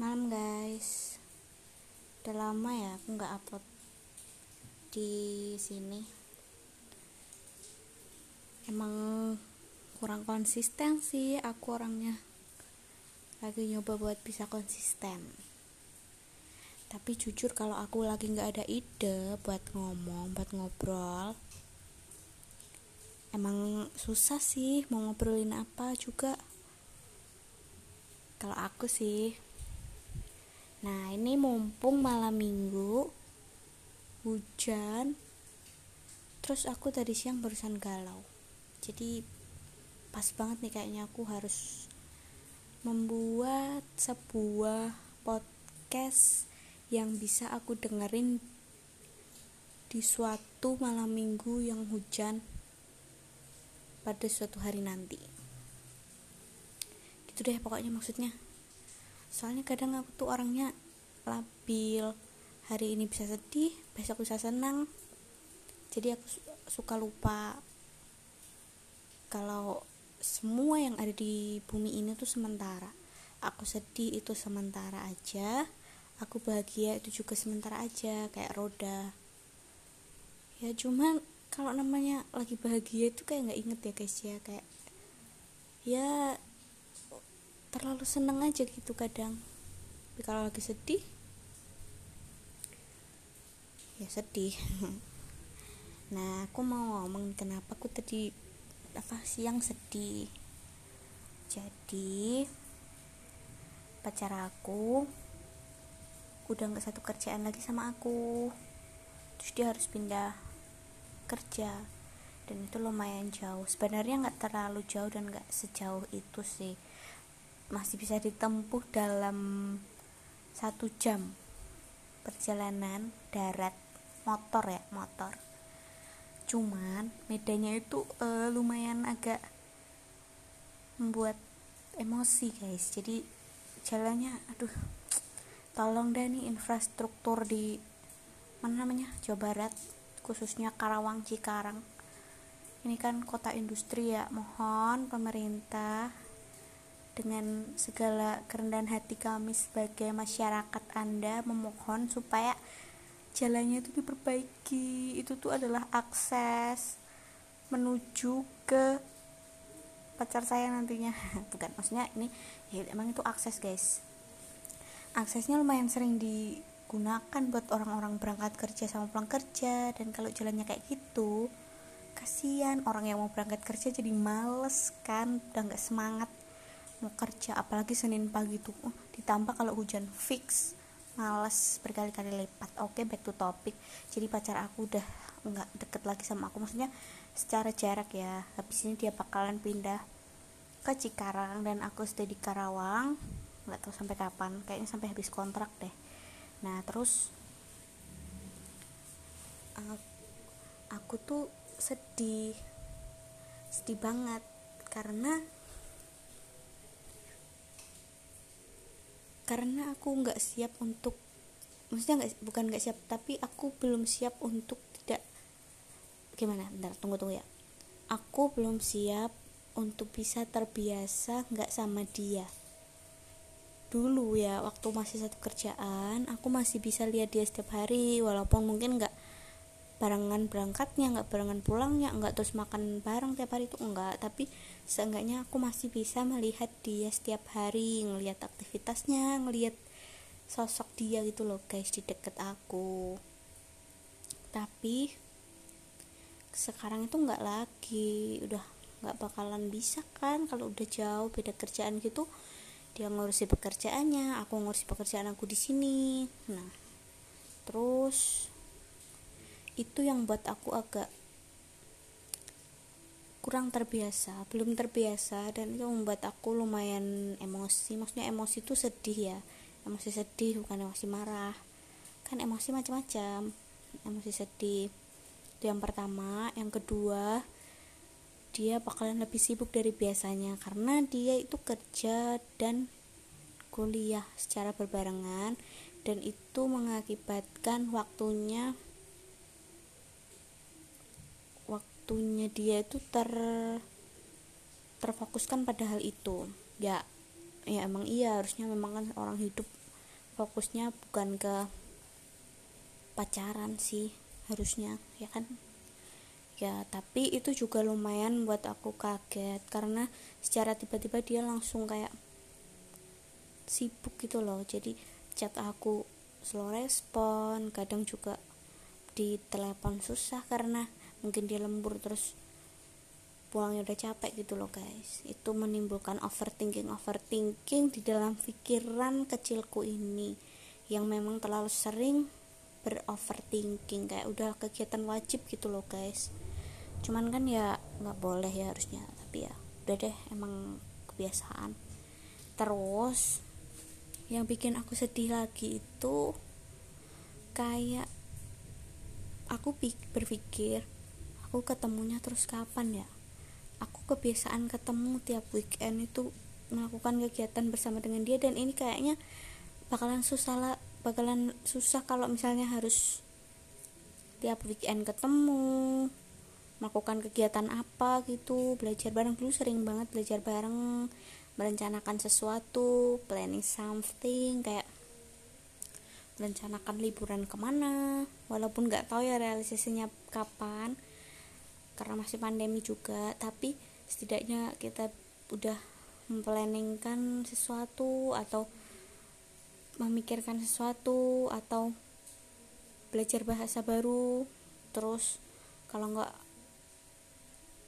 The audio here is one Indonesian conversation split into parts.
malam guys. Udah lama ya aku nggak upload di sini. Emang kurang konsisten sih aku orangnya. Lagi nyoba buat bisa konsisten. Tapi jujur kalau aku lagi nggak ada ide buat ngomong buat ngobrol emang susah sih mau ngobrolin apa juga. Kalau aku sih Nah, ini mumpung malam minggu, hujan, terus aku tadi siang barusan galau. Jadi, pas banget nih kayaknya aku harus membuat sebuah podcast yang bisa aku dengerin di suatu malam minggu yang hujan pada suatu hari nanti. Gitu deh pokoknya maksudnya soalnya kadang aku tuh orangnya labil. Hari ini bisa sedih besok bisa senang. Jadi aku suka lupa kalau semua yang ada di bumi ini tuh sementara. Aku sedih itu sementara aja. Aku bahagia itu juga sementara aja kayak roda. Ya cuman kalau namanya lagi bahagia itu kayak nggak inget ya guys ya. Kayak ya terlalu seneng aja gitu kadang. Tapi kalau lagi sedih ya sedih. Nah aku mau ngomong kenapa aku tadi apa siang sedih. Jadi pacar aku udah nggak satu kerjaan lagi sama aku. Terus dia harus pindah kerja. Dan itu lumayan jauh. Sebenarnya nggak terlalu jauh dan nggak sejauh itu sih masih bisa ditempuh dalam satu jam perjalanan darat motor ya motor. Cuman medannya itu uh, lumayan agak membuat emosi guys. Jadi jalannya aduh tolong deh nih infrastruktur di mana namanya Jawa Barat khususnya Karawang Cikarang. Ini kan kota industri ya. Mohon pemerintah dengan segala kerendahan hati kami sebagai masyarakat Anda memohon supaya jalannya itu diperbaiki. Itu tuh adalah akses menuju ke pacar saya nantinya. Bukan maksudnya ini ya emang itu akses guys. Aksesnya lumayan sering digunakan buat orang-orang berangkat kerja sama pulang kerja dan kalau jalannya kayak gitu kasihan orang yang mau berangkat kerja jadi males kan udah nggak semangat kerja apalagi Senin pagi tuh oh, ditambah kalau hujan fix. Males berkali-kali lipat. Oke okay, back to topic. Jadi pacar aku udah nggak deket lagi sama aku. Maksudnya secara jarak ya habis ini dia bakalan pindah ke Cikarang dan aku stay di Karawang. Nggak tahu sampai kapan kayaknya sampai habis kontrak deh. Nah terus aku tuh sedih sedih banget. Karena karena aku nggak siap untuk maksudnya nggak bukan nggak siap tapi aku belum siap untuk tidak gimana? Bentar tunggu tunggu ya. Aku belum siap untuk bisa terbiasa nggak sama dia. Dulu ya waktu masih satu kerjaan aku masih bisa lihat dia setiap hari walaupun mungkin nggak barengan berangkatnya nggak barengan pulangnya nggak terus makan bareng tiap hari itu enggak. Tapi seenggaknya aku masih bisa melihat dia setiap hari ngelihat aktivitasnya ngelihat sosok dia gitu loh guys di deket aku. Tapi sekarang itu nggak lagi udah nggak bakalan bisa kan kalau udah jauh beda kerjaan gitu dia ngurusi pekerjaannya aku ngurusi pekerjaan aku di sini. Nah terus itu yang buat aku agak kurang terbiasa belum terbiasa dan itu membuat aku lumayan emosi. Maksudnya emosi itu sedih ya. Emosi sedih bukan emosi marah. Kan emosi macam-macam. Emosi sedih itu yang pertama. Yang kedua dia bakalan lebih sibuk dari biasanya karena dia itu kerja dan kuliah secara berbarengan dan itu mengakibatkan waktunya waktunya dia itu ter terfokuskan pada hal itu. Ya ya emang iya harusnya memang kan orang hidup fokusnya bukan ke pacaran sih harusnya ya kan? Ya tapi itu juga lumayan buat aku kaget karena secara tiba-tiba dia langsung kayak sibuk gitu loh. Jadi chat aku slow respon kadang juga di telepon susah karena mungkin dia lembur terus pulangnya udah capek gitu loh guys. Itu menimbulkan overthinking overthinking di dalam pikiran kecilku ini yang memang terlalu sering beroverthinking kayak udah kegiatan wajib gitu loh guys. Cuman kan ya nggak boleh ya harusnya tapi ya udah deh emang kebiasaan. Terus yang bikin aku sedih lagi itu kayak aku berpikir aku ketemunya terus kapan ya? Aku kebiasaan ketemu tiap weekend itu melakukan kegiatan bersama dengan dia dan ini kayaknya bakalan susah lah bakalan susah kalau misalnya harus tiap weekend ketemu melakukan kegiatan apa gitu belajar bareng. Dulu sering banget belajar bareng merencanakan sesuatu planning something kayak merencanakan liburan ke mana. Walaupun nggak tahu ya realisasinya kapan karena masih pandemi juga tapi setidaknya kita udah memplanningkan sesuatu atau memikirkan sesuatu atau belajar bahasa baru. Terus kalau nggak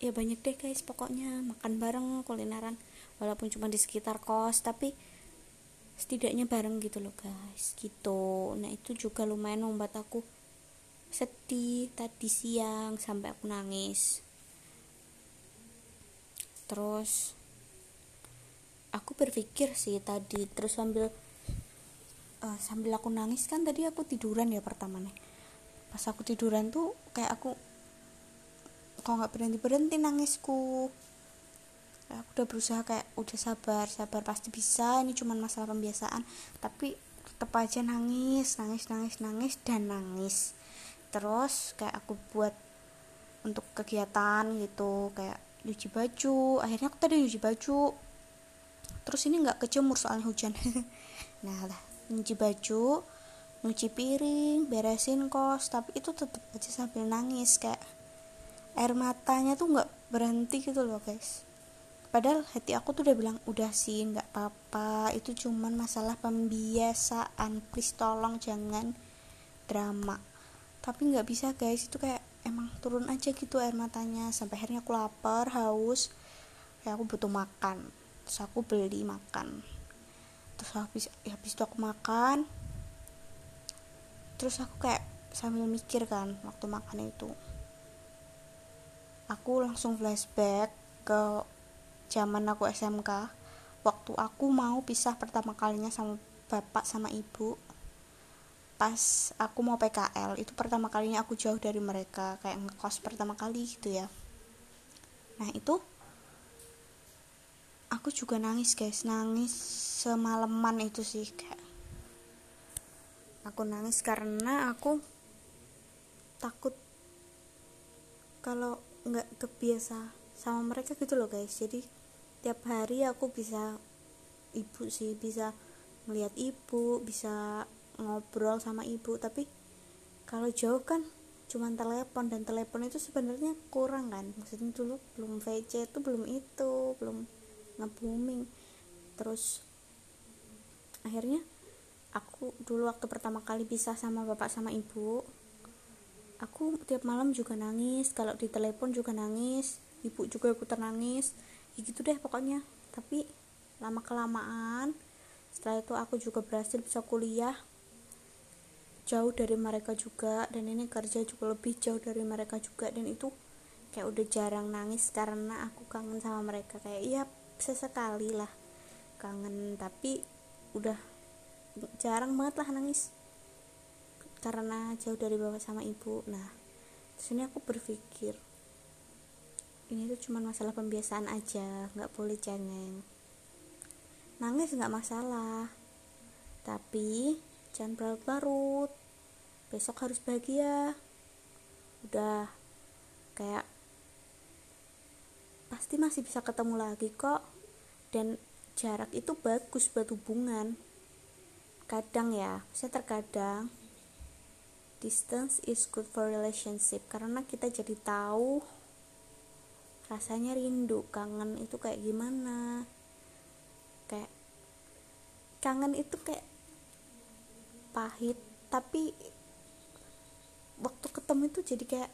ya banyak deh guys pokoknya makan bareng kulineran walaupun cuma di sekitar kos tapi setidaknya bareng gitu loh guys gitu. Nah itu juga lumayan membuat aku sedih tadi siang sampai aku nangis. Terus aku berpikir sih tadi terus sambil uh, sambil aku nangis kan tadi aku tiduran ya pertama nih pas aku tiduran tuh kayak aku kok nggak berhenti berhenti nangisku aku udah berusaha kayak udah sabar sabar pasti bisa ini cuma masalah pembiasaan. Tapi tetap aja nangis nangis nangis nangis dan nangis terus kayak aku buat untuk kegiatan gitu kayak nyuci baju akhirnya aku tadi nyuci baju. Terus ini nggak kejemur soalnya hujan. Nah lah nyuci baju nyuci piring beresin kos tapi itu tetap aja sambil nangis kayak air matanya tuh nggak berhenti gitu loh guys. Padahal hati aku tuh udah bilang udah sih nggak apa-apa. Itu cuman masalah pembiasaan. Please tolong jangan drama tapi nggak bisa guys. Itu kayak emang turun aja gitu air matanya. Sampai akhirnya aku lapar haus. Kayak aku butuh makan. Terus aku beli makan. Terus habis ya habis itu aku makan. Terus aku kayak sambil mikir kan waktu makan itu. Aku langsung flashback ke zaman aku SMK waktu aku mau pisah pertama kalinya sama bapak sama ibu pas aku mau PKL itu pertama kalinya aku jauh dari mereka kayak ngekos pertama kali gitu ya. Nah itu aku juga nangis guys. Nangis semalaman itu sih kayak aku nangis karena aku takut kalau nggak kebiasa sama mereka gitu loh guys. Jadi tiap hari aku bisa ibu sih bisa melihat ibu bisa ngobrol sama ibu tapi kalau jauh kan cuman telepon dan telepon itu sebenarnya kurang kan. Maksudnya dulu belum VC itu belum itu belum nge-booming. Terus akhirnya aku dulu waktu pertama kali bisa sama bapak sama ibu aku tiap malam juga nangis kalau di telepon juga nangis ibu juga aku nangis ya gitu deh pokoknya. Tapi lama kelamaan setelah itu aku juga berhasil bisa kuliah jauh dari mereka juga dan ini kerja juga lebih jauh dari mereka juga dan itu kayak udah jarang nangis karena aku kangen sama mereka. Kayak iya sesekali lah kangen tapi udah jarang banget lah nangis karena jauh dari bapak sama ibu. Nah sini aku berpikir ini tuh cuma masalah pembiasaan aja nggak boleh cengeng nangis nggak masalah. Tapi jangan berlarut-larut besok harus bahagia. Udah kayak pasti masih bisa ketemu lagi kok. Dan jarak itu bagus buat hubungan. Kadang ya saya terkadang distance is good for relationship. Karena kita jadi tahu rasanya rindu kangen itu kayak gimana. Kayak kangen itu kayak pahit tapi waktu ketemu itu jadi kayak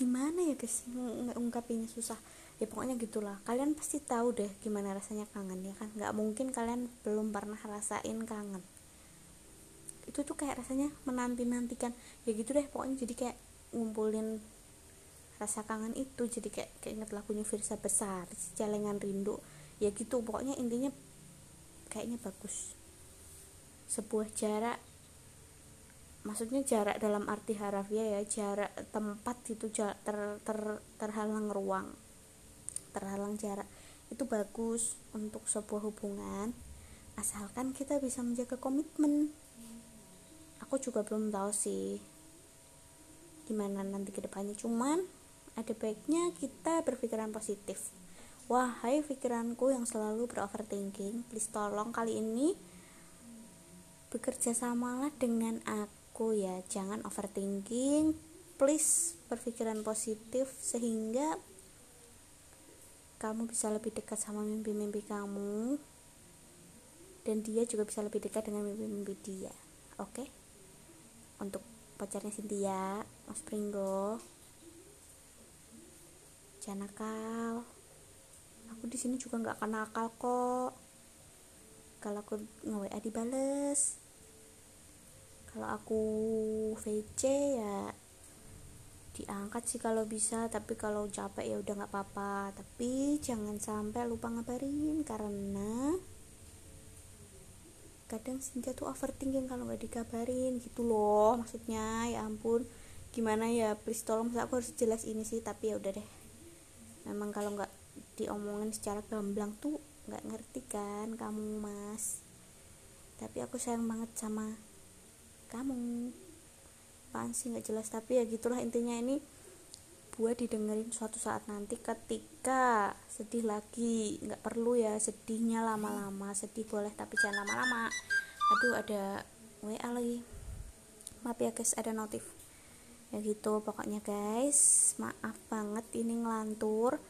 gimana ya guys ngungkapinnya susah. Ya pokoknya gitulah. Kalian pasti tahu deh gimana rasanya kangen ya kan? Nggak mungkin kalian belum pernah rasain kangen. Itu tuh kayak rasanya menanti nantikan ya gitu deh pokoknya jadi kayak ngumpulin rasa kangen itu. Jadi kayak keinget lagunya Virsa besar celengan rindu. Ya gitu pokoknya intinya kayaknya bagus. Sebuah jarak maksudnya jarak dalam arti harafiah ya jarak tempat itu ter, ter, terhalang ruang terhalang jarak. Itu bagus untuk sebuah hubungan asalkan kita bisa menjaga komitmen. Aku juga belum tahu sih gimana nanti ke depannya cuman ada baiknya kita berpikiran positif. Wahai pikiranku yang selalu beroverthinking please tolong kali ini bekerja samalah dengan aku aku ya. Jangan overthinking. Please berpikiran positif sehingga kamu bisa lebih dekat sama mimpi-mimpi kamu. Dan dia juga bisa lebih dekat dengan mimpi-mimpi dia. Oke? Okay? untuk pacarnya Cynthia Mas Pringgo. Jangan nakal. Aku di sini juga nggak akan nakal kok. Kalau aku nge-WA dibales kalau aku VC ya diangkat sih kalau bisa tapi kalau capek ya udah nggak apa-apa. Tapi jangan sampai lupa ngabarin karena kadang Sinja tuh overthinking kalau nggak dikabarin gitu loh. Maksudnya ya ampun gimana ya please tolong aku harus jelas ini sih tapi ya udah deh. Memang kalau nggak diomongin secara gamblang tuh nggak ngerti kan kamu mas. Tapi aku sayang banget sama kamu apaan sih nggak jelas tapi ya gitulah intinya ini buat didengerin suatu saat nanti ketika sedih lagi nggak perlu ya sedihnya lama-lama sedih boleh tapi jangan lama-lama. Aduh ada WA lagi. Maaf ya guys ada notif. Ya gitu pokoknya guys maaf banget ini ngelantur.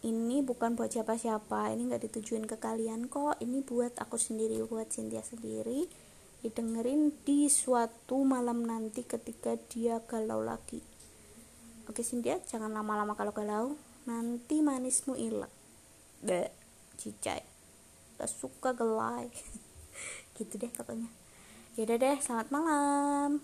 Ini bukan buat siapa-siapa ini nggak ditujuin ke kalian kok. Ini buat aku sendiri buat Cynthia sendiri didengerin di suatu malam nanti ketika dia galau lagi. Oke Cynthia jangan lama-lama kalau galau. Nanti manismu hilang. Deh cicai gak suka gelai. Gitu deh katanya yaudah deh selamat malam